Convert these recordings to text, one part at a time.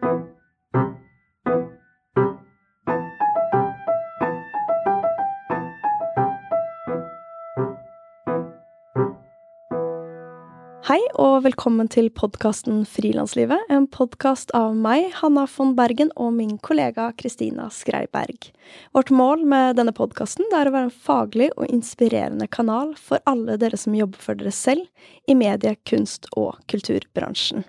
Hei og velkommen til podkasten Frilanslivet, en podkast av meg, Hanna von Bergen, og min kollega Kristina Skreiberg. Vårt mål med denne podkasten er å være en faglig og inspirerende kanal for alle dere som jobber for dere selv i medie-, kunst- og kulturbransjen.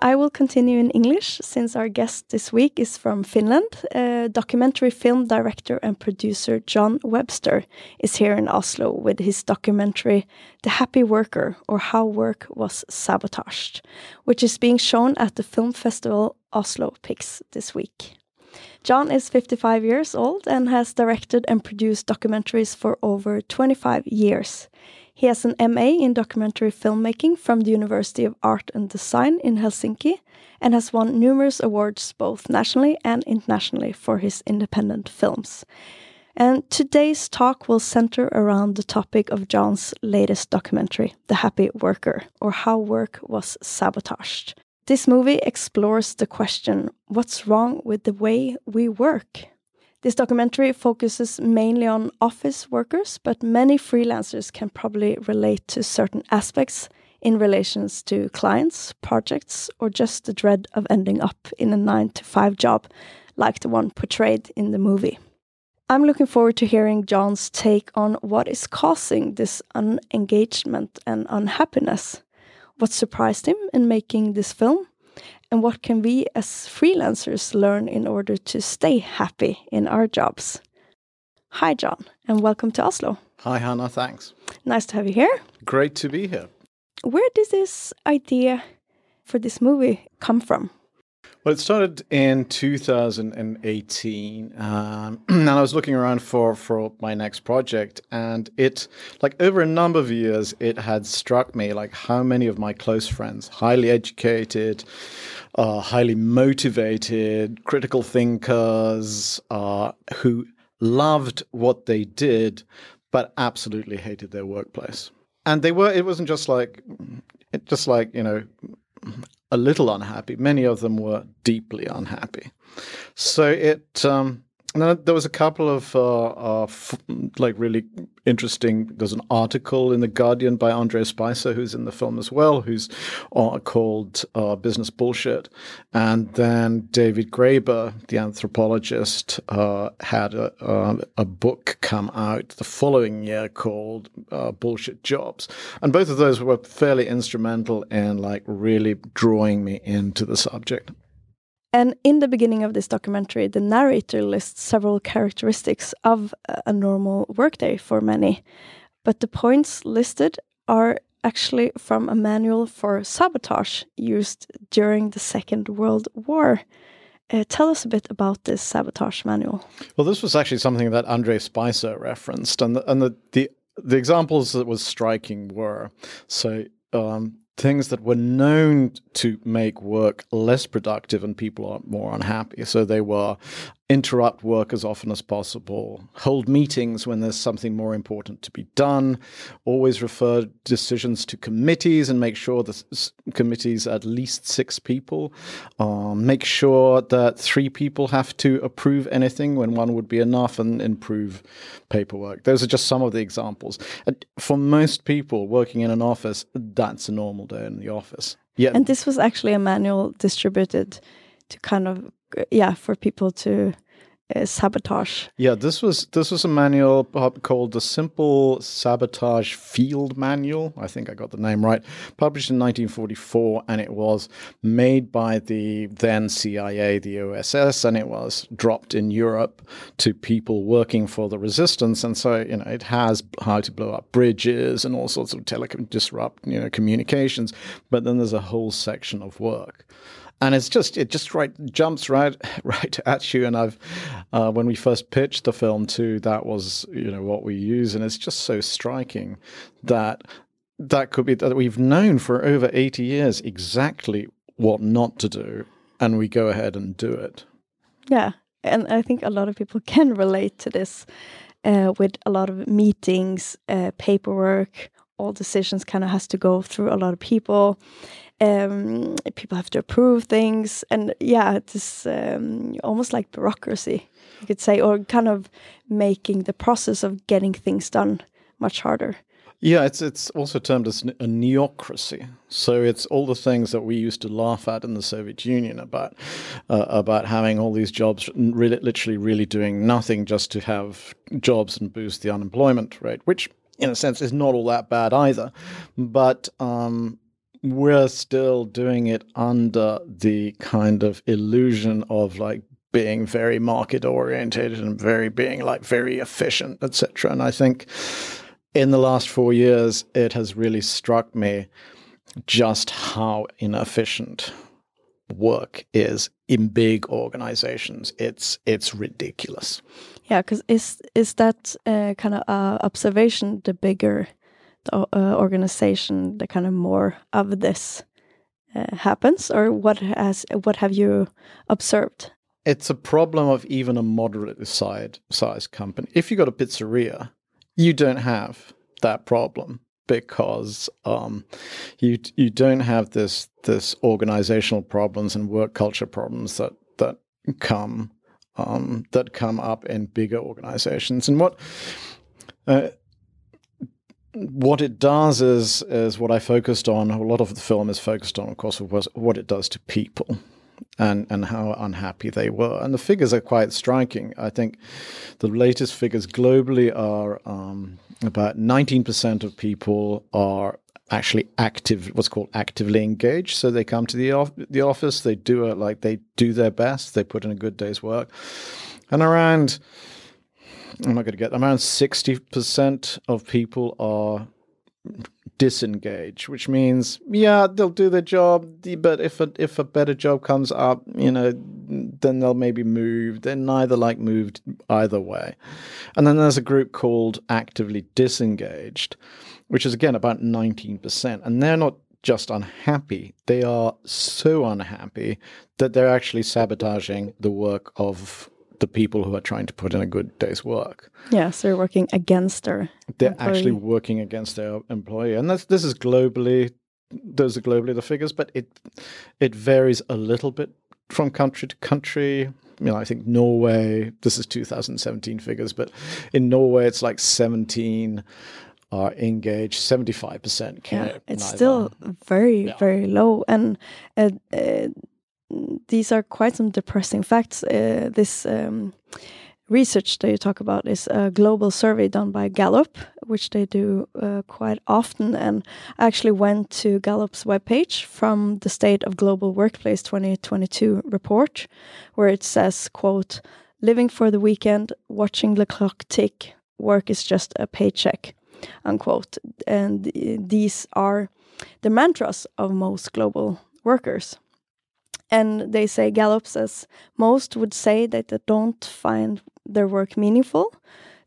I will continue in English since our guest this week is from Finland. Uh, documentary film director and producer John Webster is here in Oslo with his documentary The Happy Worker or How Work Was Sabotaged, which is being shown at the film festival Oslo Pix this week. John is 55 years old and has directed and produced documentaries for over 25 years. He has an MA in documentary filmmaking from the University of Art and Design in Helsinki and has won numerous awards both nationally and internationally for his independent films. And today's talk will center around the topic of John's latest documentary, The Happy Worker, or How Work Was Sabotaged. This movie explores the question what's wrong with the way we work? This documentary focuses mainly on office workers, but many freelancers can probably relate to certain aspects in relations to clients, projects, or just the dread of ending up in a nine to five job like the one portrayed in the movie. I'm looking forward to hearing John's take on what is causing this unengagement and unhappiness. What surprised him in making this film? And what can we as freelancers learn in order to stay happy in our jobs? Hi, John, and welcome to Oslo. Hi, Hannah. Thanks. Nice to have you here. Great to be here. Where did this idea for this movie come from? Well, it started in 2018, um, and I was looking around for for my next project, and it, like over a number of years, it had struck me like how many of my close friends, highly educated, uh, highly motivated, critical thinkers, uh, who loved what they did, but absolutely hated their workplace. And they were. It wasn't just like, it just like you know a little unhappy. Many of them were deeply unhappy. So it. Um, there was a couple of uh, uh, f- like really interesting. There's an article in the Guardian by Andre Spicer, who's in the film as well, who's uh, called uh, "Business Bullshit," and then David Graeber, the anthropologist, uh, had a, uh, a, book come out the following year called "Bullshit Jobs," and both of those were fairly instrumental in like really drawing me into the subject. And in the beginning of this documentary, the narrator lists several characteristics of a normal workday for many. But the points listed are actually from a manual for sabotage used during the Second World War. Uh, tell us a bit about this sabotage manual. Well, this was actually something that Andre Spicer referenced, and the, and the, the the examples that was striking were so um, things that were known to make work less productive and people are more unhappy. So they were interrupt work as often as possible, hold meetings when there's something more important to be done, always refer decisions to committees and make sure the s- committees at least six people, um, make sure that three people have to approve anything when one would be enough and improve paperwork. Those are just some of the examples. And for most people working in an office, that's a normal day in the office. Yeah. And this was actually a manual distributed to kind of yeah for people to uh, sabotage. Yeah, this was this was a manual called the Simple Sabotage Field Manual. I think I got the name right. Published in 1944, and it was made by the then CIA, the OSS, and it was dropped in Europe to people working for the resistance. And so, you know, it has how to blow up bridges and all sorts of telecom disrupt, you know, communications. But then there's a whole section of work and it's just it just right jumps right right at you. And i've uh, when we first pitched the film too that was you know what we use. And it's just so striking that that could be that we've known for over 80 years exactly what not to do. And we go ahead and do it. Yeah. And i think a lot of people can relate to this uh, with a lot of meetings uh, paperwork all decisions kind of has to go through a lot of people um, people have to approve things, and yeah, it's um, almost like bureaucracy, you could say, or kind of making the process of getting things done much harder. Yeah, it's it's also termed as a neocracy. So it's all the things that we used to laugh at in the Soviet Union about uh, about having all these jobs, really, literally, really doing nothing just to have jobs and boost the unemployment rate, which in a sense is not all that bad either. But um, we're still doing it under the kind of illusion of like being very market oriented and very being like very efficient, etc. And I think in the last four years, it has really struck me just how inefficient work is in big organizations. It's it's ridiculous. Yeah, because is is that uh, kind of uh, observation the bigger organization, the kind of more of this uh, happens, or what has what have you observed? It's a problem of even a moderately side sized company. If you've got a pizzeria, you don't have that problem because um, you you don't have this this organizational problems and work culture problems that that come um, that come up in bigger organizations. And what uh, what it does is is what I focused on. A lot of the film is focused on, of course, was what it does to people and and how unhappy they were. And the figures are quite striking. I think the latest figures globally are um, about 19% of people are actually active, what's called actively engaged. So they come to the off- the office, they do it like they do their best, they put in a good day's work, and around I'm not going to get around 60% of people are disengaged, which means, yeah, they'll do their job, but if a, if a better job comes up, you know, then they'll maybe move. They're neither like moved either way. And then there's a group called actively disengaged, which is again about 19%. And they're not just unhappy, they are so unhappy that they're actually sabotaging the work of the people who are trying to put in a good day's work. Yeah, so they're working against their. They're employee. actually working against their employee, and that's this is globally. Those are globally the figures, but it it varies a little bit from country to country. You know, I think Norway. This is 2017 figures, but in Norway it's like 17 are engaged. 75 percent can't. Yeah, it's neither. still very yeah. very low, and. Uh, uh, these are quite some depressing facts. Uh, this um, research that you talk about is a global survey done by Gallup, which they do uh, quite often. And I actually went to Gallup's webpage from the State of Global Workplace 2022 report, where it says, quote, living for the weekend, watching the clock tick, work is just a paycheck, unquote. And these are the mantras of most global workers. And they say, Gallup says, most would say that they don't find their work meaningful,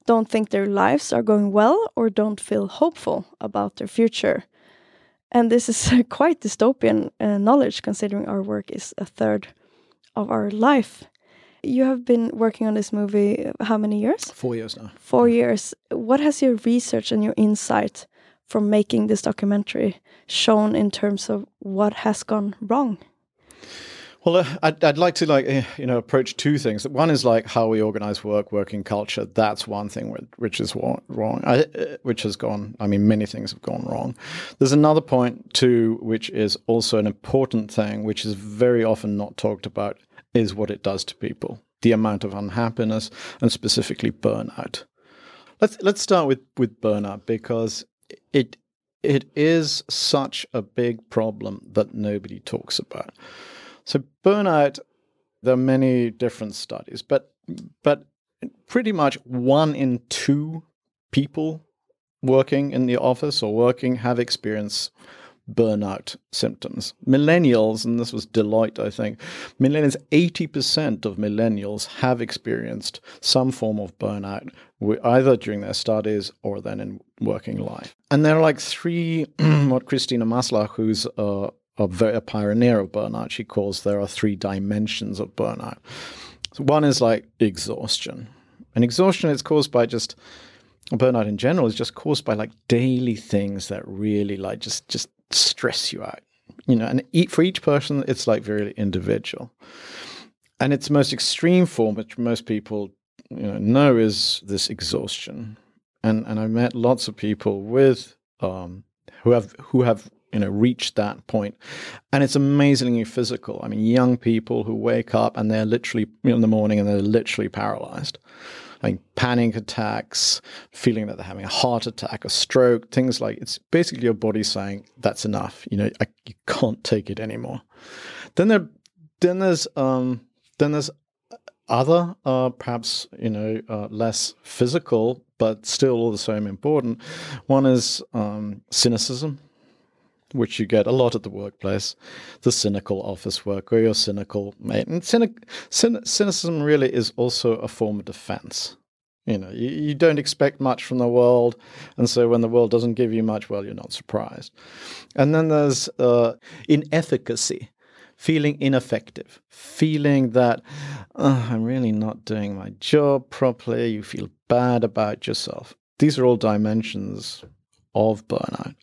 don't think their lives are going well, or don't feel hopeful about their future. And this is quite dystopian uh, knowledge considering our work is a third of our life. You have been working on this movie uh, how many years? Four years now. Four years. What has your research and your insight from making this documentary shown in terms of what has gone wrong? Well, uh, I'd, I'd like to like uh, you know approach two things. One is like how we organize work, working culture. That's one thing which is wrong, I, uh, which has gone. I mean, many things have gone wrong. There's another point too, which is also an important thing, which is very often not talked about, is what it does to people, the amount of unhappiness, and specifically burnout. Let's let's start with with burnout because it it is such a big problem that nobody talks about. So burnout, there are many different studies, but but pretty much one in two people working in the office or working have experienced burnout symptoms. Millennials, and this was Deloitte, I think, millennials, 80% of millennials have experienced some form of burnout, either during their studies or then in working life. And there are like three, what Christina Maslach, who's a, a, pioneer of burnout, she calls there are three dimensions of burnout. So one is like exhaustion. And exhaustion is caused by just burnout in general is just caused by like daily things that really like just just stress you out. You know, and eat for each person, it's like very individual. And its most extreme form, which most people you know, know, is this exhaustion. And and I met lots of people with um, who have who have you know reach that point and it's amazingly physical i mean young people who wake up and they're literally in the morning and they're literally paralyzed having panic attacks, feeling that they're having a heart attack, a stroke, things like it's basically your body saying that's enough. You know, I, you can't take it anymore. Then there, then there's um, then there's other uh, perhaps you know uh, less physical but still all the same important. One is um, cynicism which you get a lot at the workplace, the cynical office work or your cynical mate. And cynic, cyn, cynicism really is also a form of defense. You know, you, you, don't expect much from the world, and so when the world doesn't give you much, well, you're not surprised. And then there's uh, inefficacy, feeling ineffective, feeling that oh, I'm really not doing my job properly. You feel bad about yourself. These are all dimensions of burnout.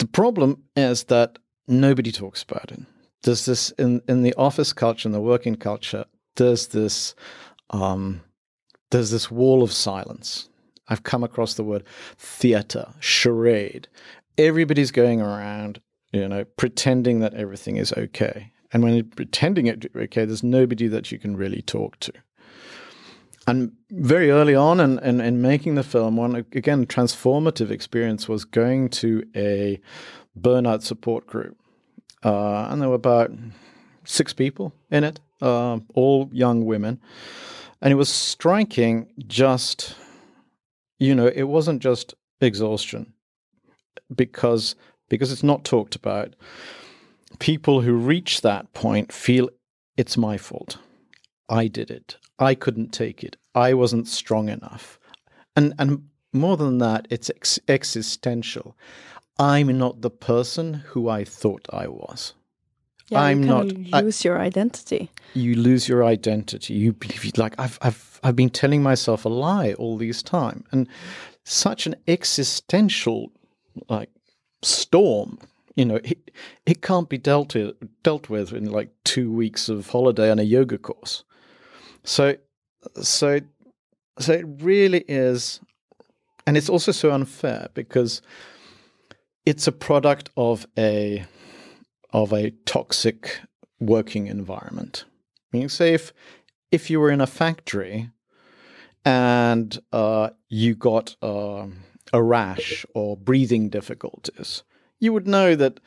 The problem is that nobody talks about it. There's this in, in the office culture and the working culture, there's this um, this wall of silence. I've come across the word theater, charade. Everybody's going around, you know, pretending that everything is okay. And when pretending it okay, there's nobody that you can really talk to. And very early on in, in, in, making the film, one again transformative experience was going to a burnout support group, uh, and there were about six people in it, uh, all young women, and it was striking. Just you know, it wasn't just exhaustion because because it's not talked about. People who reach that point feel it's my fault. I did it. I couldn't take it. I wasn't strong enough. And and more than that, it's ex- existential. I'm not the person who I thought I was. Yeah, I'm not. lose I, your identity. You lose your identity. You believe like I've I've I've been telling myself a lie all this time, and such an existential like storm. You know, it it can't be dealt with, dealt with in like two weeks of holiday and a yoga course. So, so, so it really is, and it's also so unfair because it's a product of a of a toxic working environment. Meaning, say if if you were in a factory and uh, you got uh, a rash or breathing difficulties, you would know that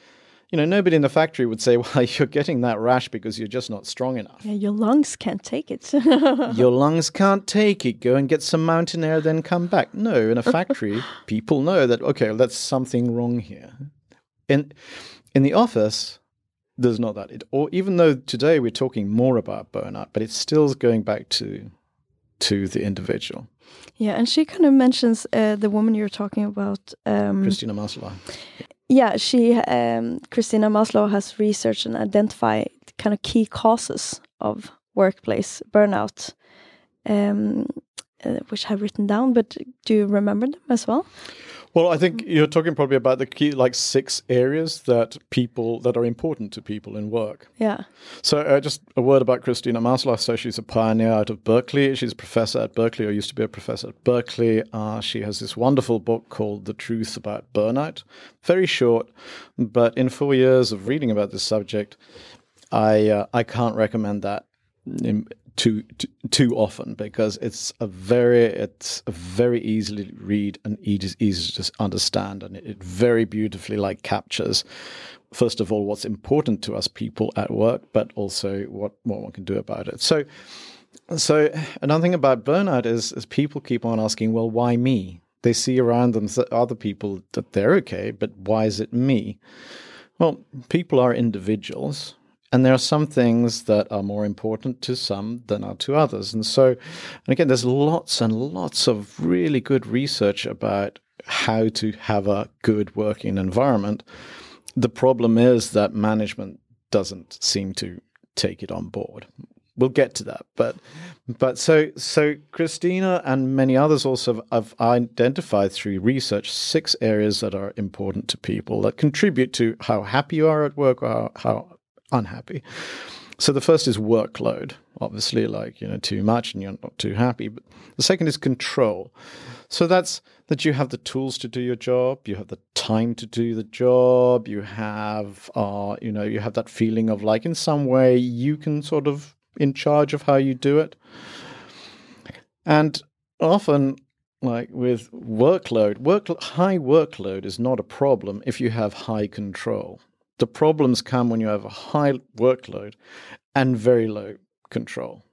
you know, nobody in the factory would say, well, you're getting that rash because you're just not strong enough. Yeah, your lungs can't take it. your lungs can't take it. Go and get some mountain air, then come back. No, in a factory, people know that, okay, well, that's something wrong here. In, in the office, there's not that. It, or even though today we're talking more about burnout, but it's still going back to to the individual. Yeah, and she kind of mentions uh, the woman you're talking about, um, Christina Maslach yeah, she um, Christina Maslach has researched and identified kind of key causes of workplace burnout, um, uh, which I've written down. But do you remember them as well? Well, I think you're talking probably about the key, like six areas that people that are important to people in work. Yeah. So, uh, just a word about Christina Maslach. So, she's a pioneer out of Berkeley. She's a professor at Berkeley, or used to be a professor at Berkeley. Uh, she has this wonderful book called "The Truth About Burnout." Very short, but in four years of reading about this subject, I uh, I can't recommend that in, too, too too often because it's a very it's a very easily read and easy, easy to understand and it, very beautifully like captures first of all what's important to us people at work but also what what one can do about it. So so another thing about burnout is is people keep on asking well why me? They see around them other people that they're okay but why is it me? Well people are individuals and there are some things that are more important to some than are to others. And so, and again, there's lots and lots of really good research about how to have a good working environment. The problem is that management doesn't seem to take it on board. We'll get to that, but but so so Christina and many others also have identified through research six areas that are important to people that contribute to how happy you are at work or how unhappy. So the first is workload, obviously, like, you know, too much and you're not too happy. But the second is control. So that's that you have the tools to do your job, you have the time to do the job, you have, uh, you know, you have that feeling of like in some way you can sort of in charge of how you do it. And often, like with workload, work high workload is not a problem if you have high control. The problems come when you have a high workload and very low control.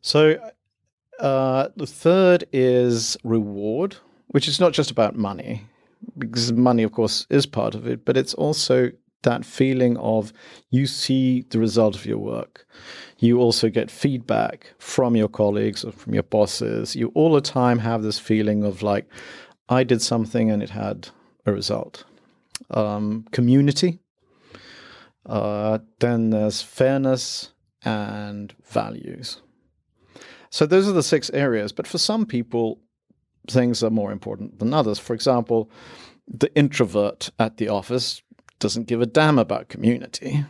So, uh, the third is reward, which is not just about money, because money, of course, is part of it, but it's also that feeling of you see the result of your work. You also get feedback from your colleagues or from your bosses. You all the time have this feeling of like, I did something and it had a result um, community. Uh, then there's fairness and values. So those are the six areas. But for some people, things are more important than others. For example, the introvert at the office doesn't give a damn about community.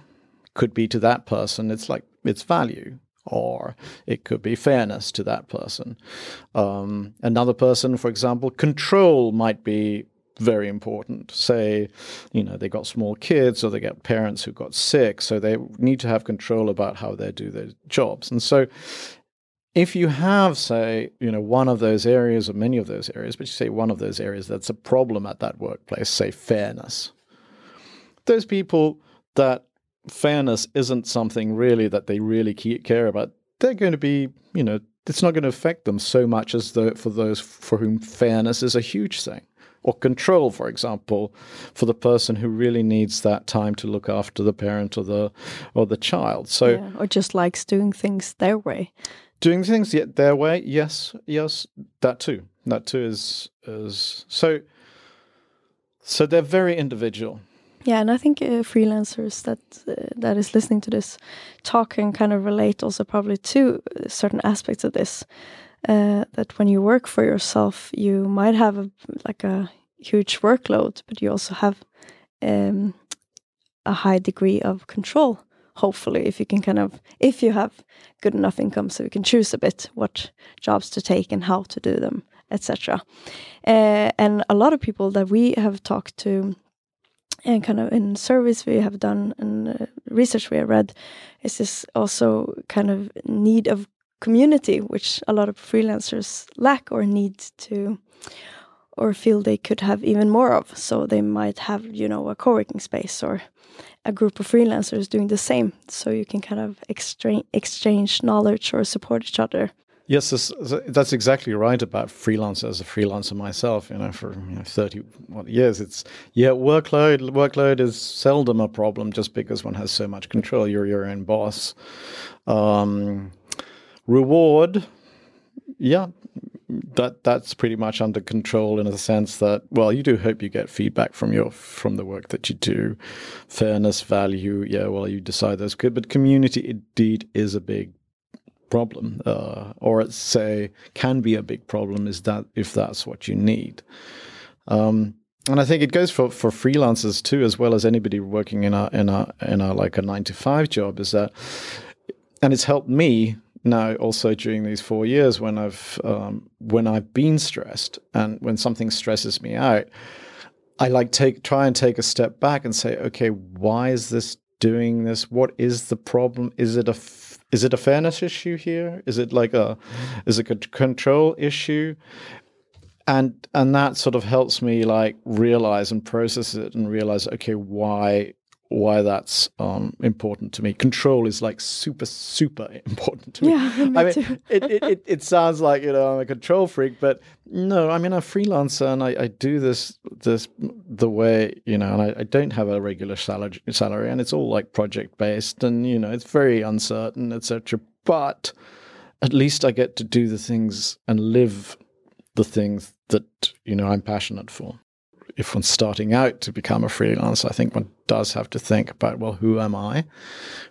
Could be to that person, it's like it's value, or it could be fairness to that person. Um, another person, for example, control might be very important. Say, you know, they got small kids or they get parents who got sick, so they need to have control about how they do their jobs. And so if you have, say, you know, one of those areas or many of those areas, but you say one of those areas that's a problem at that workplace, say fairness, those people that fairness isn't something really that they really care about, they're going to be, you know, it's not going to affect them so much as the, for those for whom fairness is a huge thing or control, for example, for the person who really needs that time to look after the parent or the or the child. So, yeah, or just likes doing things their way. Doing things yet their way, yes, yes, that too. That too is is so. So they're very individual. Yeah, and I think uh, freelancers that uh, that is listening to this talk can kind of relate also probably to certain aspects of this uh, that when you work for yourself, you might have a, like a huge workload, but you also have um, a high degree of control. Hopefully, if you can kind of, if you have good enough income, so you can choose a bit what jobs to take and how to do them, etc. Uh, and a lot of people that we have talked to and kind of in service we have done and uh, research we have read is this also kind of need of community, which a lot of freelancers lack or need to, or feel they could have even more of. So they might have, you know, a co working space or a group of freelancers doing the same. So you can kind of exchange, knowledge or support each other. Yes, that's, exactly right about freelancer. As a freelancer myself, you know, for you know, thirty years, it's yeah, workload. Workload is seldom a problem, just because one has so much control. You're your own boss. Um, Reward, yeah, that that's pretty much under control in a sense that well you do hope you get feedback from your from the work that you do fairness value yeah well you decide that's good but community indeed is a big problem uh, or say can be a big problem is that if that's what you need um, and I think it goes for, for freelancers too, as well as anybody working in a in a in a like a nine to five job. Is that, and it's helped me now also during these four years when I've um, when I've been stressed and when something stresses me out, I like take try and take a step back and say, okay, why is this doing this? What is the problem? Is it a is it a fairness issue here? Is it like a is it a control issue? And and that sort of helps me like realize and process it and realize okay why why that's um, important to me. Control is like super, super important to me. Yeah, me I mean, too. it, it, it, sounds like you know I'm a control freak, but no, I mean I'm a freelancer and I, I do this this the way you know, and I, I don't have a regular salary salary, and it's all like project based, and you know it's very uncertain, etc. But at least I get to do the things and live the things that you know I'm passionate for if one's starting out to become a freelancer, I think one does have to think about, well, who am I?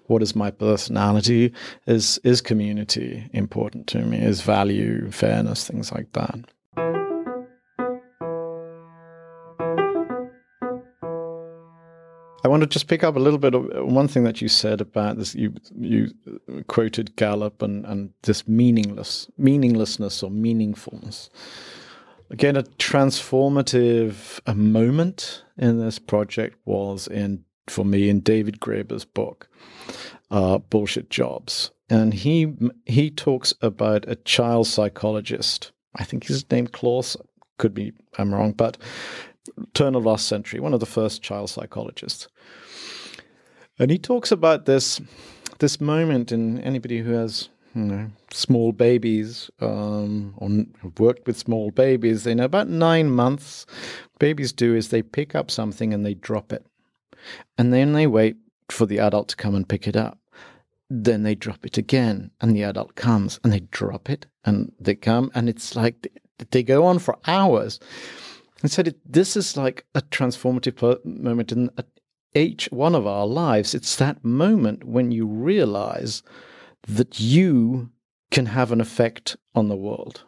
What is my personality? Is is community important to me? Is value, fairness, things like that? I want to just pick up a little bit of uh, one thing that you said about this. You you quoted Gallup and, and this meaningless meaninglessness or meaningfulness again, a transformative a moment in this project was in for me in David Graeber's book, uh, "Bullshit Jobs," and he he talks about a child psychologist. I think his name Klaus. Could be I'm wrong, but turn of last century, one of the first child psychologists, and he talks about this this moment in anybody who has know, small babies um, or worked with small babies, they know about nine months, babies do is they pick up something and they drop it. And then they wait for the adult to come and pick it up. Then they drop it again, and the adult comes and they drop it and they come, and it's like they go on for hours. And so This is like a transformative moment in each one of our lives. It's that moment when you realize that you can have an effect on the world.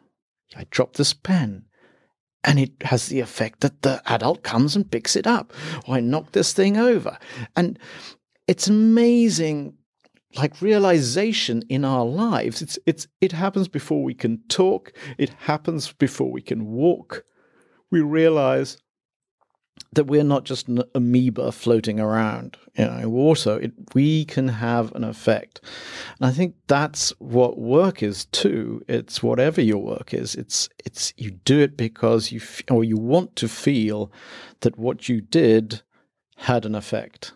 I drop this pen and it has the effect that the adult comes and picks it up. Or I knock this thing over. And it's amazing like realization in our lives. It's it's it happens before we can talk, it happens before we can walk. We realize that we're not just an amoeba floating around you know, in water. It, we can have an effect. And I think that's what work is too. It's whatever your work is. It's it's you do it because you f- or you want to feel that what you did had an effect.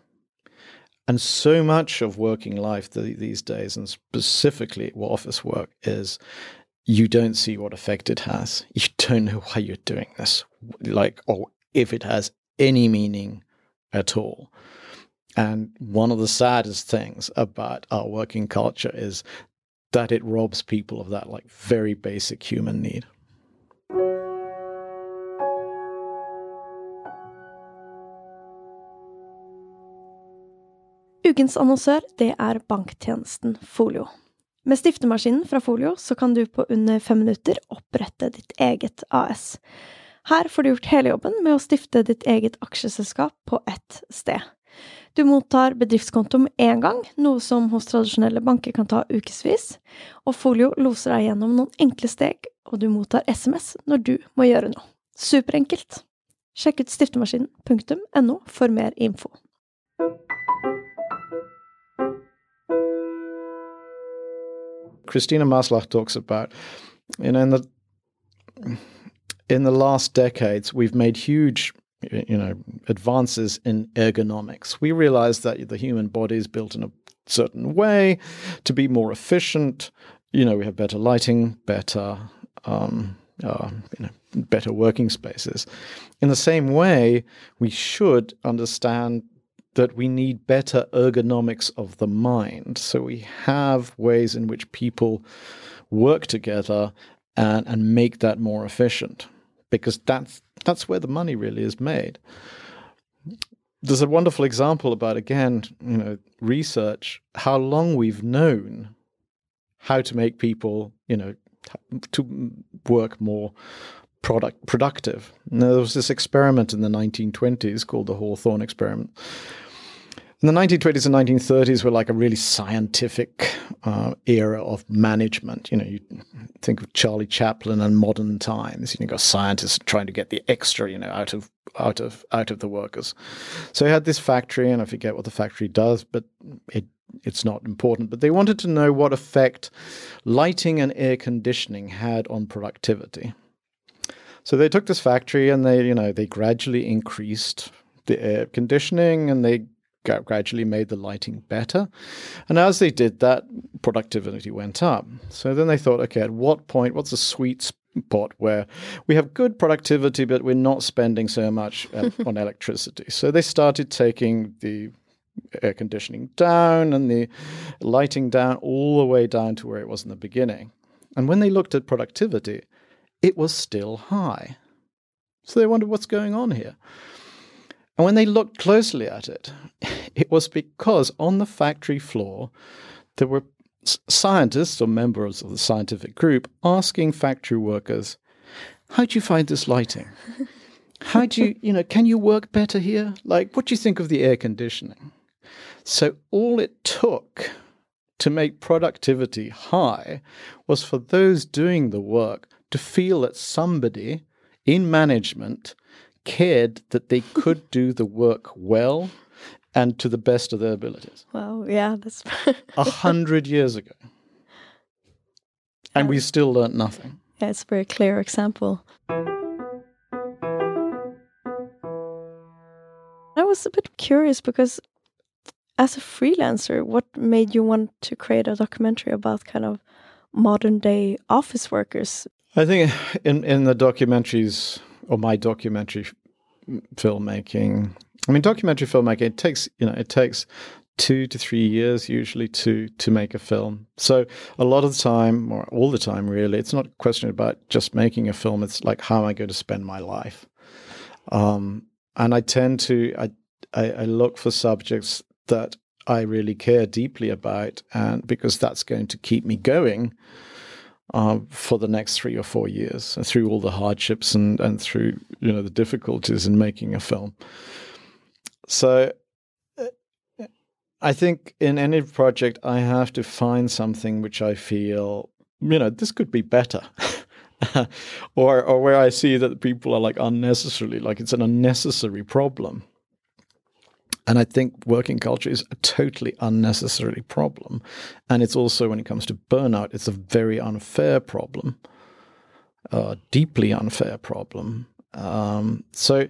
And so much of working life these days, and specifically office work, is you don't see what effect it has. You don't know why you're doing this. Like, or if it has any meaning at all. And one of the saddest things about our working culture is that it robs people of that like very basic human need. Ukens annonsør det er banktjenesten Folio. Med stiftemaskinen fra Folio så kan du på under fem minutter opprette ditt eget AS. Her får du gjort hele jobben med å stifte ditt eget aksjeselskap på ett sted. Du mottar bedriftskonto med en gang, noe som hos tradisjonelle banker kan ta ukevis, og Folio loser deg gjennom noen enkle steg, og du mottar SMS når du må gjøre noe. Superenkelt! Sjekk ut stiftemaskinen.no for mer info. Christina Maslach talks about, you know, in the in the last decades, we've made huge you know advances in ergonomics. We realize that the human body is built in a certain way to be more efficient. You know, we have better lighting, better um, uh, you know, better working spaces. In the same way, we should understand that we need better ergonomics of the mind. So we have ways in which people work together and, and make that more efficient because that's that's where the money really is made. There's a wonderful example about again, you know, research how long we've known how to make people, you know, to work more product productive. Now, there was this experiment in the 1920s called the Hawthorne experiment. In the 1920s and 1930s were like a really scientific uh, era of management. You know, you think of Charlie Chaplin and modern times. You know, got scientists trying to get the extra, you know, out of out of out of the workers. So he had this factory, and I forget what the factory does, but it it's not important. But they wanted to know what effect lighting and air conditioning had on productivity. So they took this factory and they, you know, they gradually increased the air conditioning and they gradually made the lighting better. And as they did that, productivity went up. So then they thought, okay, at what point, what's the sweet spot where we have good productivity, but we're not spending so much uh, on electricity? So they started taking the air conditioning down and the lighting down all the way down to where it was in the beginning. And when they looked at productivity, it was still high. So they wondered what's going on here. And when they looked closely at it, it was because on the factory floor, there were scientists or members of the scientific group asking factory workers, How do you find this lighting? How do you, you know, can you work better here? Like, what do you think of the air conditioning? So, all it took to make productivity high was for those doing the work to feel that somebody in management cared that they could do the work well and to the best of their abilities. Wow, yeah, that's a hundred years ago. And we still learned nothing. Yeah, it's a very clear example. I was a bit curious because as a freelancer, what made you want to create a documentary about kind of modern day office workers? I think in in the documentaries or my documentary filmmaking. I mean, documentary filmmaking it takes you know it takes two to three years usually to to make a film. So a lot of the time, or all the time, really, it's not a question about just making a film. It's like how am I going to spend my life? Um, and I tend to I, I I look for subjects that I really care deeply about, and because that's going to keep me going uh, for the next three or four years through all the hardships and, and through you know the difficulties in making a film. So I think in any project I have to find something which I feel you know this could be better. or or where I see that people are like unnecessarily like it's an unnecessary problem and I think working culture is a totally unnecessary problem. And it's also, when it comes to burnout, it's a very unfair problem, a deeply unfair problem. Um, so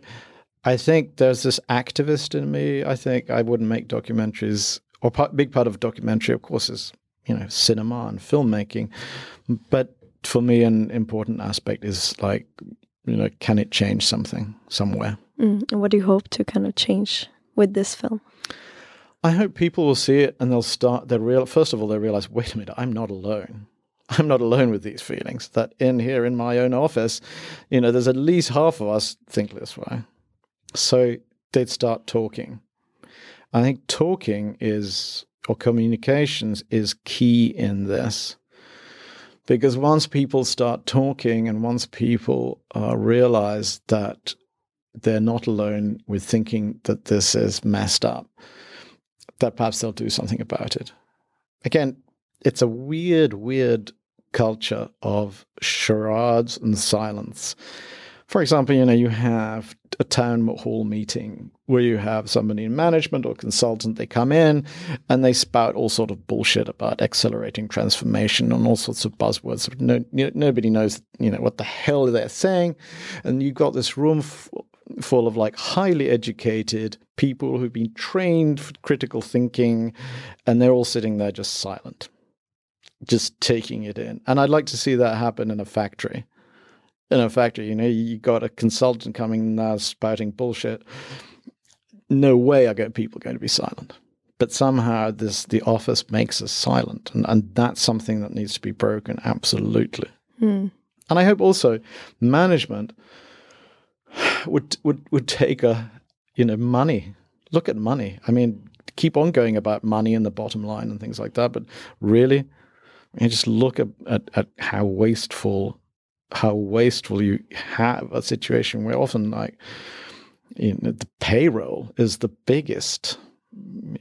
I think there's this activist in me. I think I wouldn't make documentaries, or part, big part of documentary, of course, is you know cinema and filmmaking. But for me, an important aspect is like, you know, can it change something somewhere? Mm. what do you hope to kind of change with this film? I hope people will see it and they'll start. They'll real first of all they'll realize, wait a minute, I'm not alone. I'm not alone with these feelings. That in here in my own office, you know, there's at least half of us think this way. So they'd start talking. I think talking is or communications is key in this because once people start talking and once people uh, realize that they're not alone with thinking that this is messed up, that perhaps they'll do something about it. Again, it's a weird, weird culture of charades and silence. For example, you know, you have a town hall meeting where you have somebody in management or consultant, they come in and they spout all sort of bullshit about accelerating transformation and all sorts of buzzwords. No, nobody knows, you know, what the hell they're saying. And you've got this room full of like highly educated people who've been trained for critical thinking, and they're all sitting there just silent, just taking it in. And I'd like to see that happen in a factory. In a factory, you know, you got a consultant coming now spouting bullshit. No way are people going to be silent. But somehow this the office makes us silent, and, and that's something that needs to be broken absolutely. Mm. And I hope also management would would would take a you know money. Look at money. I mean, keep on going about money and the bottom line and things like that, but really, you just look at, at, at how wasteful how wasteful you have a situation where often like you know, the payroll is the biggest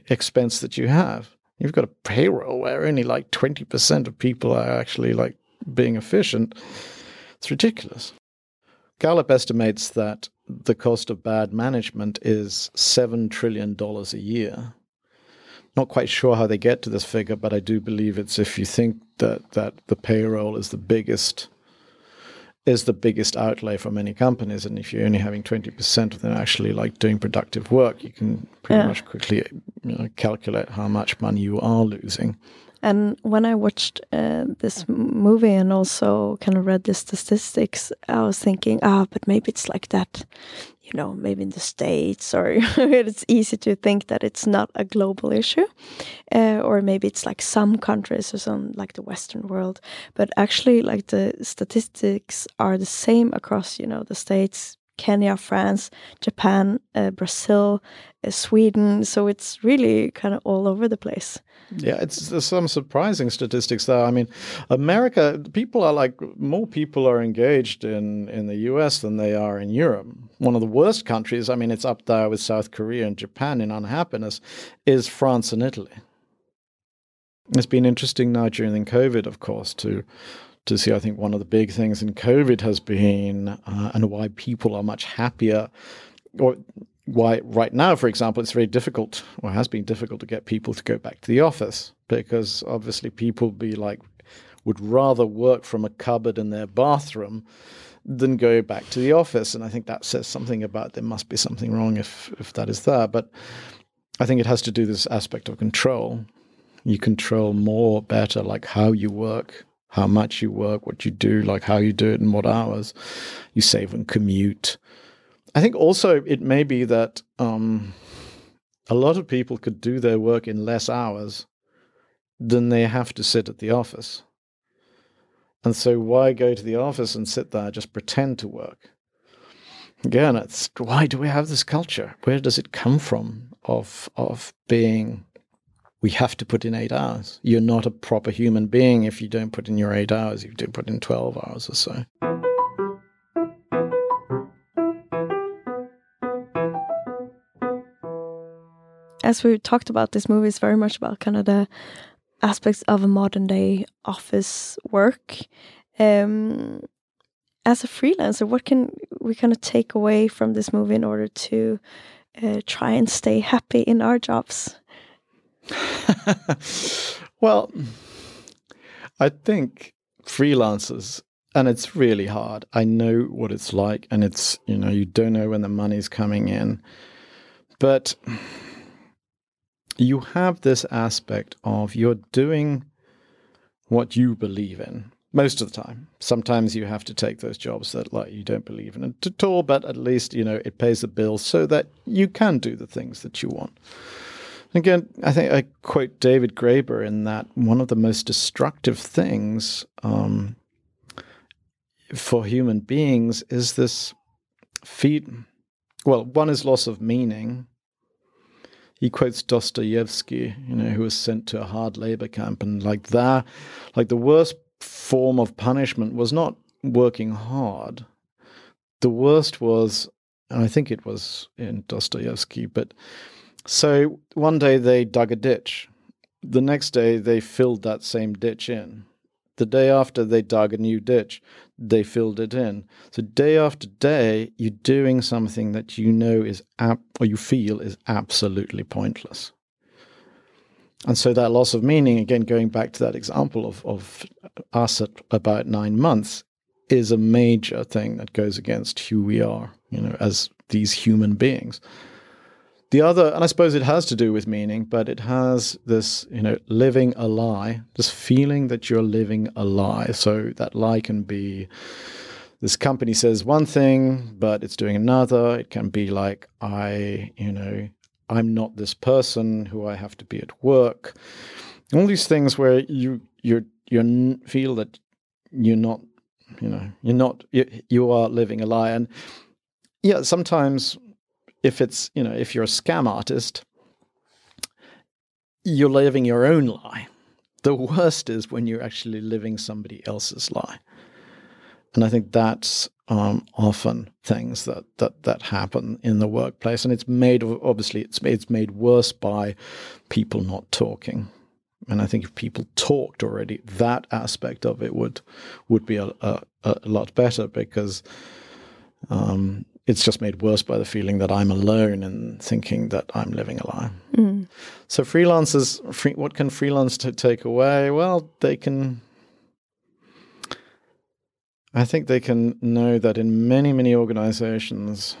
expense that you have. You've got a payroll where only like 20% of people are actually like being efficient. It's ridiculous. Gallup estimates that the cost of bad management is $7 trillion a year. Not quite sure how they get to this figure, but I do believe it's if you think that, that the payroll is the biggest is the biggest outlay for many companies. And if you're only having 20% of them actually like doing productive work, you can pretty yeah. much quickly you know, calculate how much money you are losing. And when I watched uh, this movie and also kind of read the statistics, I was thinking, ah, but maybe it's like that, you know, maybe in the States, or it's easy to think that it's not a global issue. Uh, or maybe it's like some countries or some like the Western world. But actually, like the statistics are the same across, you know, the States, Kenya, France, Japan, uh, Brazil, uh, Sweden. So it's really kind of all over the place. Yeah, it's some surprising statistics there. I mean, America, people are like more people are engaged in in the U.S. than they are in Europe. One of the worst countries, I mean, it's up there with South Korea and Japan in unhappiness, is France and Italy. It's been interesting now during the COVID, of course, to to see. I think one of the big things in COVID has been, uh, and why people are much happier, or why right now, for example, it's very difficult, or has been difficult to get people to go back to the office because obviously people be like would rather work from a cupboard in their bathroom than go back to the office. And I think that says something about there must be something wrong if if that is there. But I think it has to do this aspect of control. You control more better like how you work, how much you work, what you do, like how you do it and what hours. You save on commute. I think also it may be that um, a lot of people could do their work in less hours than they have to sit at the office. And so why go to the office and sit there, just pretend to work? Again, it's why do we have this culture? Where does it come from of of being we have to put in eight hours. You're not a proper human being if you don't put in your eight hours. You do put in 12 hours or so. As we talked about, this movie is very much about kind of the aspects of a modern day office work. Um, as a freelancer, what can we kind of take away from this movie in order to uh, try and stay happy in our jobs? well, I think freelancers, and it's really hard. I know what it's like, and it's, you know, you don't know when the money's coming in. But you have this aspect of you're doing what you believe in most of the time. Sometimes you have to take those jobs that like you don't believe in at all, but at least you know it pays the bills so that you can do the things that you want. Again, I think I quote David Graeber in that one of the most destructive things um, for human beings is this feed. Well, one is loss of meaning. He quotes Dostoevsky, you know, who was sent to a hard labor camp, and like that, like the worst form of punishment was not working hard. The worst was, and I think it was in Dostoevsky, but so one day they dug a ditch. The next day they filled that same ditch in. The day after they dug a new ditch, they filled it in. So day after day, you're doing something that you know is or you feel is absolutely pointless. And so that loss of meaning, again, going back to that example of, of us at about nine months, is a major thing that goes against who we are, you know, as these human beings. The other, and I suppose it has to do with meaning, but it has this, you know, living a lie, this feeling that you're living a lie. So that lie can be this company says one thing, but it's doing another. It can be like, I, you know, I'm not this person who I have to be at work. All these things where you you you feel that you're not You know, you're not. You, you are living a lie, and yeah, sometimes if it's you know if you're a scam artist, you're living your own lie. The worst is when you're actually living somebody else's lie, and I think that's um, often things that, that that happen in the workplace, and it's made obviously it's it's made worse by people not talking. And I think if people talked already, that aspect of it would would be a, a, a lot better because um, it's just made worse by the feeling that I'm alone and thinking that I'm living a lie. Mm. So freelancers, free, what can freelance t- take away? Well, they can. I think they can know that in many, many organizations,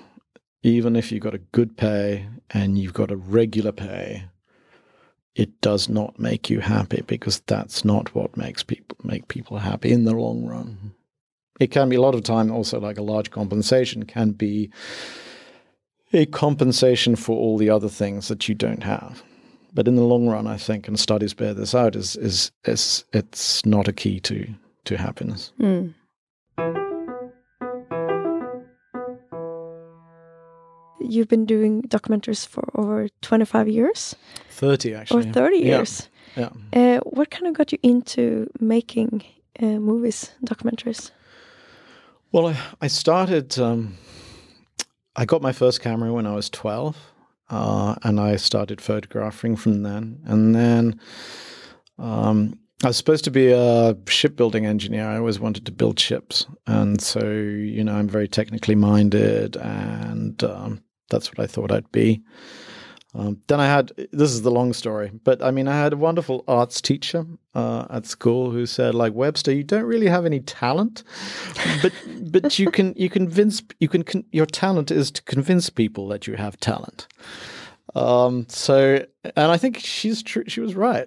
even if you've got a good pay and you've got a regular pay, it does not make you happy because that's not what makes people make people happy in the long run. It can be a lot of time also like a large compensation can be a compensation for all the other things that you don't have. But in the long run, I think, and studies bear this out, is is is it's not a key to to happiness. Mm. you've been doing documentaries for over 25 years 30 actually or 30 years yeah, yeah. Uh, what kind of got you into making uh, movies documentaries well i, started um, i got my first camera when i was 12 uh, and i started photographing from then and then um, I was supposed to be a shipbuilding engineer. I always wanted to build ships, and so you know I'm very technically minded, and um, that's what I thought I'd be. Um, then I had this is the long story, but I mean I had a wonderful arts teacher uh, at school who said like Webster, you don't really have any talent, but but you can you convince you can con- your talent is to convince people that you have talent. Um, so, and I think she's true. She was right.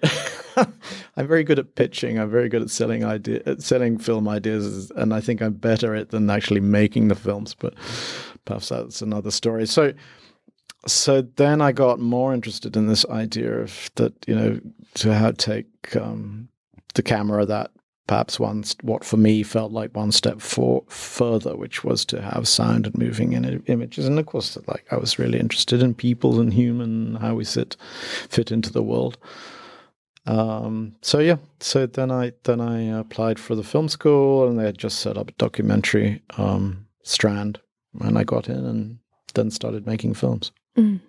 I'm very good at pitching. I'm very good at selling idea, at selling film ideas, and I think I'm better at than actually making the films. But perhaps that's another story. So, so then I got more interested in this idea of that, you know, to how take um, the camera that perhaps one what for me felt like one step for, further, which was to have sound and moving in images. And of course, like I was really interested in people and human, how we sit fit into the world. Um, so yeah, so then I then I applied for the film school, and they had just set up a documentary um, strand and I got in and then started making films. Mm.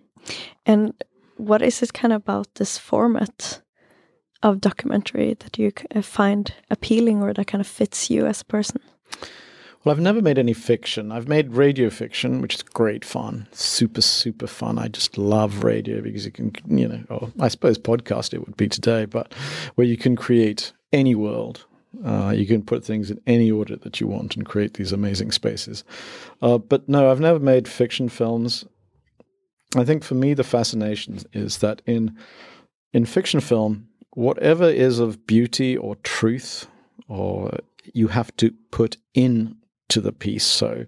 And what is it kind of about this format of documentary that you uh, find appealing or that kind of fits you as a person? Well, I've never made any fiction. I've made radio fiction, which is great fun, super, super fun. I just love radio because you can, you know, or I suppose podcast it would be today, but where you can create any world uh, you can put things in any order that you want and create these amazing spaces. Uh, but no, I've never made fiction films. I think for me, the fascination is that in in fiction film, whatever is of beauty or truth, or you have to put in to the piece. So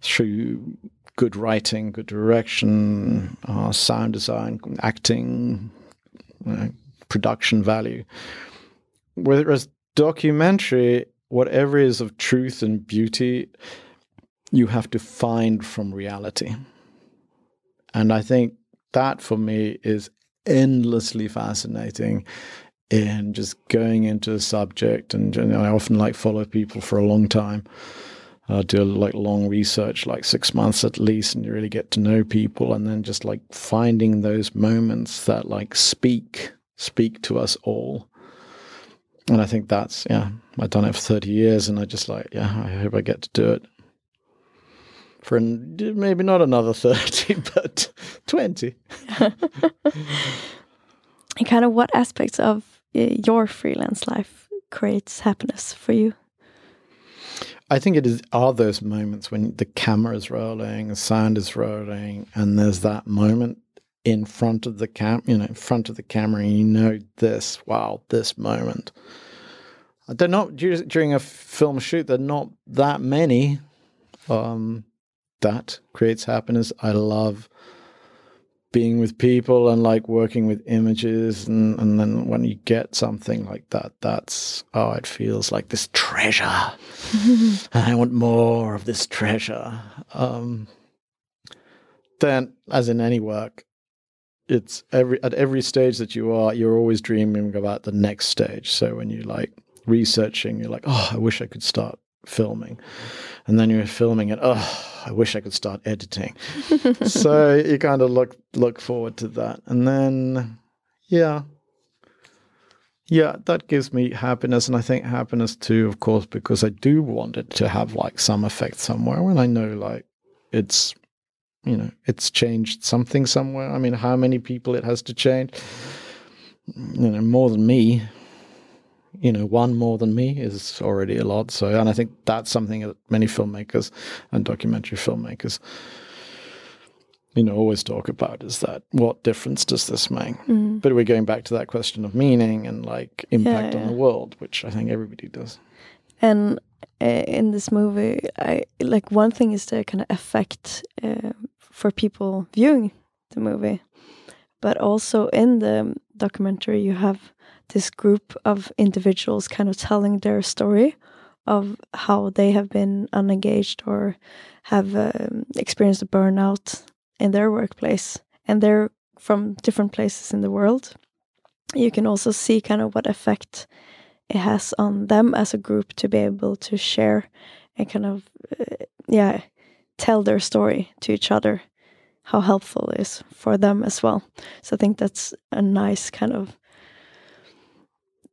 through good writing, good direction, uh, sound design, acting, uh, production value. Whereas documentary, whatever is of truth and beauty, you have to find from reality. And I think that for me is endlessly fascinating in just going into a subject. And you know, I often like follow people for a long time. Uh, do like long research, like six months at least, and you really get to know people, and then just like finding those moments that like speak speak to us all and I think that's yeah, I've done it for thirty years, and I just like yeah, I hope I get to do it for maybe not another thirty, but twenty. and kind of what aspects of your freelance life creates happiness for you? I think it is are those moments when the camera is rolling, the sound is rolling, and there's that moment in front of the cam, you know, in front of the camera, and you know this. Wow, this moment. They're not during a film shoot. They're not that many. Um, that creates happiness. I love being with people and like working with images and, and then when you get something like that that's oh it feels like this treasure. And i want more of this treasure. Um, then as in any work it's every at every stage that you are you're always dreaming about the next stage. So when you like researching you're like oh i wish i could start filming. And then you're filming it oh I wish I could start editing. so you kind of look look forward to that, and then yeah, yeah, that gives me happiness, and I think happiness too, of course, because I do want it to have like some effect somewhere. When I know like it's you know it's changed something somewhere. I mean, how many people it has to change? You know, more than me you know, one more than me is already a lot. So, and I think that's something that many filmmakers and documentary filmmakers, you know, always talk about is that what difference does this make? Mm. But we're going back to that question of meaning and like impact yeah, yeah. on the world, which I think everybody does. And uh, in this movie, I like one thing is the kind of effect uh, for people viewing the movie, but also in the documentary, you have this group of individuals kind of telling their story of how they have been unengaged or have um, experienced a burnout in their workplace and they're from different places in the world. You can also see kind of what effect it has on them as a group to be able to share and kind of uh, yeah tell their story to each other how helpful it is for them as well. So i think that's a nice kind of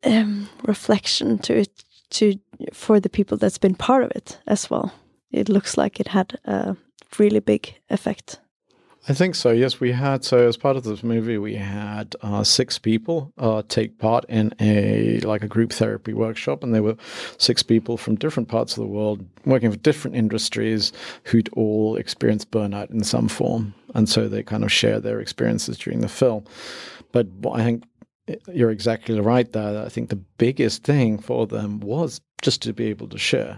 um, reflection to it to for the people that's been part of it as well. It looks like it had a really big effect. I think so. Yes, we had. So as part of this movie, we had uh, six people uh, take part in a like a group therapy workshop, and there were six people from different parts of the world working for different industries who'd all experienced burnout in some form, and so they kind of share their experiences during the film. But I think you're exactly right there. I think the biggest thing for them was just to be able to share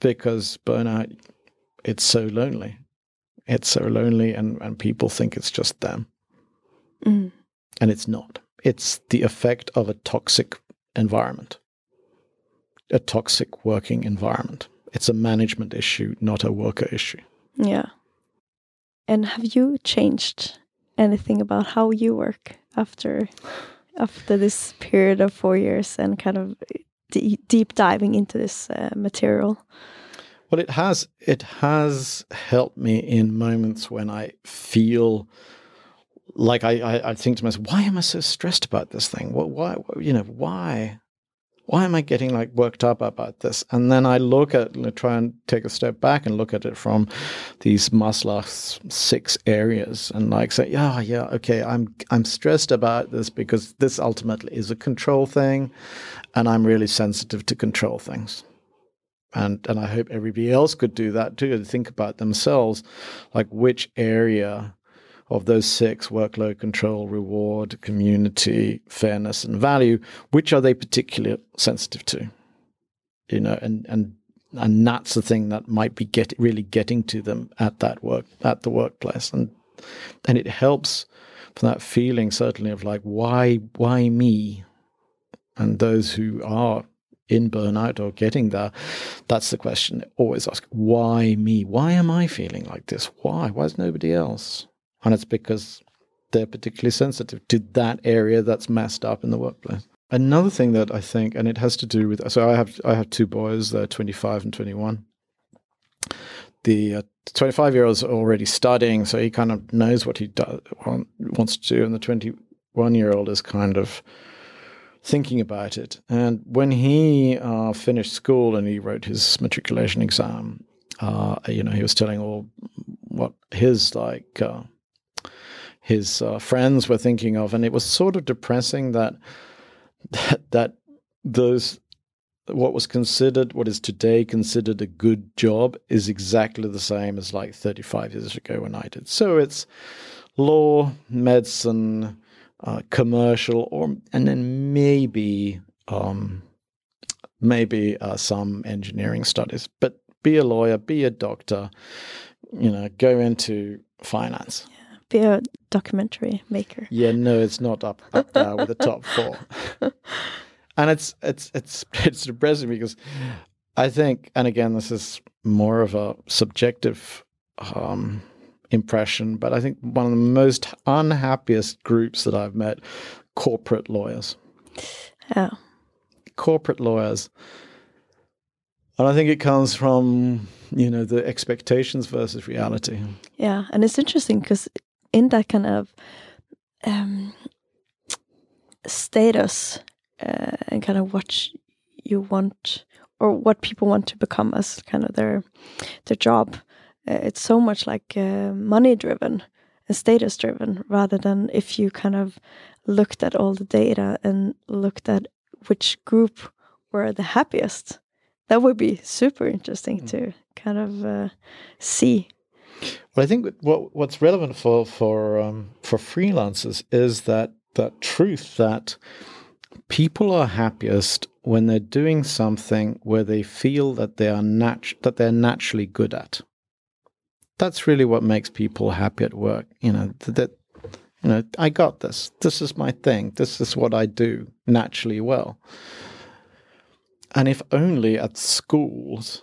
because burnout, it's so lonely. It's so lonely, and, and people think it's just them. Mm. And it's not. It's the effect of a toxic environment, a toxic working environment. It's a management issue, not a worker issue. Yeah. And have you changed anything about how you work after after this period of four years and kind of deep diving into this uh, material? Well, it has it has helped me in moments when I feel like I, I, I think to myself, why am I so stressed about this thing? What, why, you know, why? Why am I getting like worked up about this? And then I look at, try and take a step back and look at it from these Maslach's six areas and like say, yeah, yeah, okay, I'm I'm stressed about this because this ultimately is a control thing, and I'm really sensitive to control things. And and I hope everybody else could do that too, and think about themselves, like which area of those six workload control, reward, community, fairness, and value, which are they particularly sensitive to? You know, and and and that's the thing that might be get really getting to them at that work at the workplace, and and it helps for that feeling certainly of like why why me, and those who are in burnout or getting there, that's the question. Always ask, why me? Why am I feeling like this? Why? Why is nobody else? And it's because they're particularly sensitive to that area that's messed up in the workplace. Another thing that I think, and it has to do with, so I have I have two boys, they're 25 and 21. The 25 uh, year old's already studying, so he kind of knows what he does, wants to do, and the 21 year old is kind of thinking about it. And when he uh, finished school and he wrote his matriculation exam, uh, you know, he was telling all what his like uh, his uh, friends were thinking of, and it was sort of depressing that that, that those what was considered what is today considered a good job is exactly the same as like 35 years ago when I did. So it's law, medicine, uh, commercial, or and then maybe um, maybe uh, some engineering studies. But be a lawyer, be a doctor, you know, go into finance. Be a documentary maker. Yeah, no, it's not up up there with the top four. and it's it's it's it's depressing because I think, and again, this is more of a subjective um, impression, but I think one of the most unhappiest groups that I've met, corporate lawyers. Yeah. Corporate lawyers. And I think it comes from, you know, the expectations versus reality. Yeah, and it's interesting because in that kind of um, status uh, and kind of what you want or what people want to become as kind of their their job, uh, it's so much like uh, money driven and status driven rather than if you kind of looked at all the data and looked at which group were the happiest. That would be super interesting mm. to kind of uh, see well, I think what what's relevant for for um, for freelancers is that that truth that people are happiest when they're doing something where they feel that they are nat- that they're naturally good at. That's really what makes people happy at work. You know that you know I got this. This is my thing. This is what I do naturally well. And if only at schools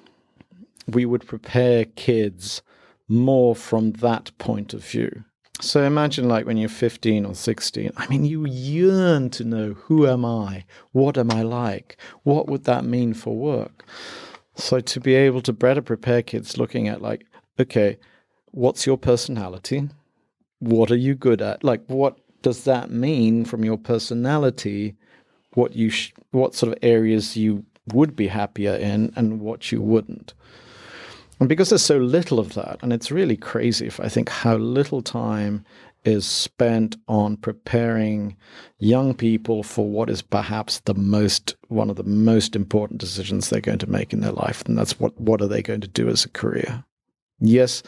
we would prepare kids more from that point of view. So imagine like when you're 15 or 16, I mean, you yearn to know who am I? What am I like? What would that mean for work? So to be able to better prepare kids looking at like, okay, what's your personality? What are you good at? Like, what does that mean from your personality? What you, sh- what sort of areas you would be happier in and what you wouldn't? And because there's so little of that, and it's really crazy if I think how little time is spent on preparing young people for what is perhaps the most one of the most important decisions they're going to make in their life, and that's what what are they going to do as a career? Yes,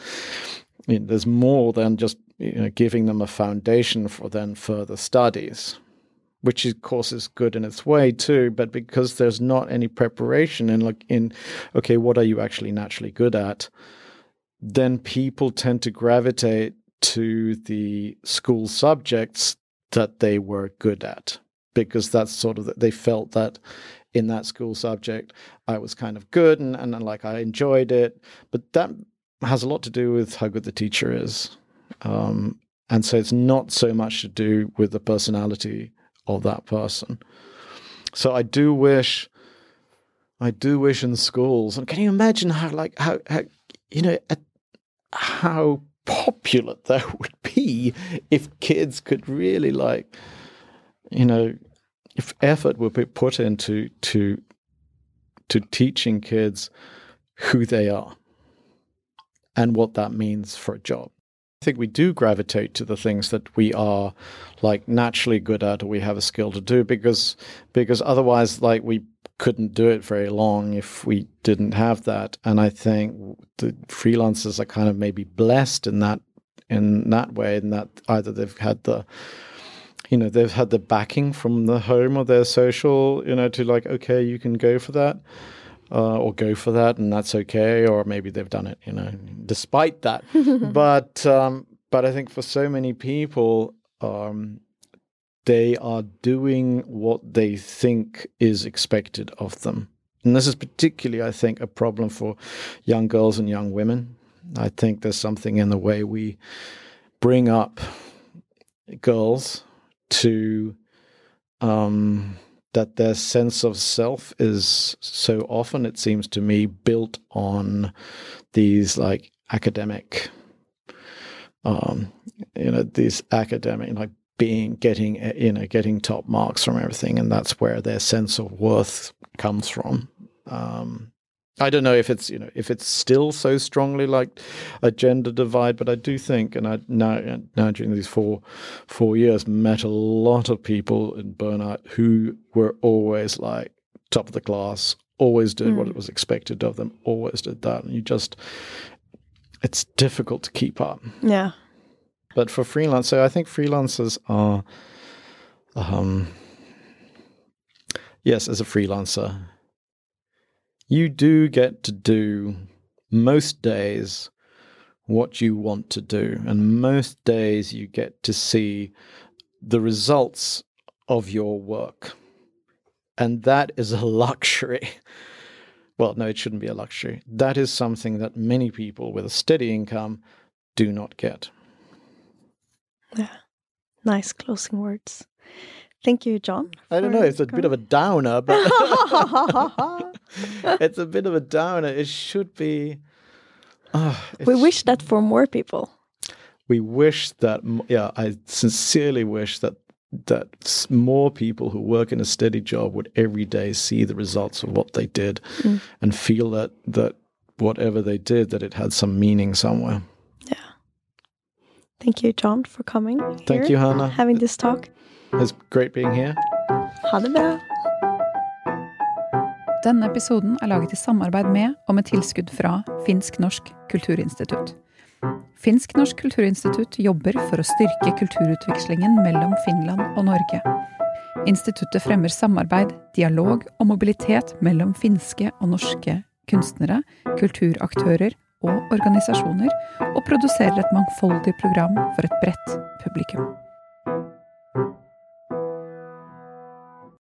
there's more than just you know, giving them a foundation for then further studies which of course is good in its way too but because there's not any preparation in like in okay what are you actually naturally good at? Then people tend to gravitate to the school subjects that they were good at because that's sort of that they felt that in that school subject I was kind of good and, and like I enjoyed it. But that has a lot to do with how good the teacher is. Um, and so it's not so much to do with the personality of that person. So I do wish, I do wish in schools, and can you imagine how, like, how, how you know, how popular that would be if kids could really, like, you know, if effort would be put into to to teaching kids who they are and what that means for a job. I think we do gravitate to the things that we are like naturally good at or we have a skill to do because because otherwise like we couldn't do it very long if we didn't have that. And i think the freelancers are kind of maybe blessed in that in that way in that either they've had the you know they've had the backing from the home or their social you know to like okay you can go for that uh, or go for that, and that's okay. Or maybe they've done it, you know, despite that. but um, but I think for so many people, um, they are doing what they think is expected of them, and this is particularly, I think, a problem for young girls and young women. I think there's something in the way we bring up girls to um, that their sense of self is so often, it seems to me, built on these like academic, um, you know, these academic like being getting you know getting top marks from everything, and that's where their sense of worth comes from. Um, I don't know if it's you know if it's still so strongly like a gender divide, but I do think, and I now now during these four four years met a lot of people in burnout who were always like top of the class, always did mm. what was expected of them, always did that, and you just it's difficult to keep up. Yeah. But for freelancers, I think freelancers are, um, yes, as a freelancer you do get to do most days what you want to do. And most days you get to see the results of your work. And that is a luxury. Well, no, it shouldn't be a luxury. That is something that many people with a steady income do not get. Yeah. Nice closing words. Thank you, John. I don't know. It's a bit of a downer, but it's a bit of a downer. It should be. Oh, we wish that for more people. We wish that. Yeah, I sincerely wish that that more people who work in a steady job would every day see the results of what they did mm. and feel that that whatever they did that it had some meaning somewhere. Yeah. Thank you, John, for coming. Thank you, Hannah. Having this talk. It's great being here. Ha det bra. Denne episoden er laget i samarbeid med og med tilskudd fra Finsk-norsk kulturinstitutt. Finsk-norsk kulturinstitutt jobber for å styrke kulturutvekslingen mellom Finland og Norge. Instituttet fremmer samarbeid, dialog og mobilitet mellom finske og norske kunstnere, kulturaktører og organisasjoner, og produserer et mangfoldig program for et bredt publikum.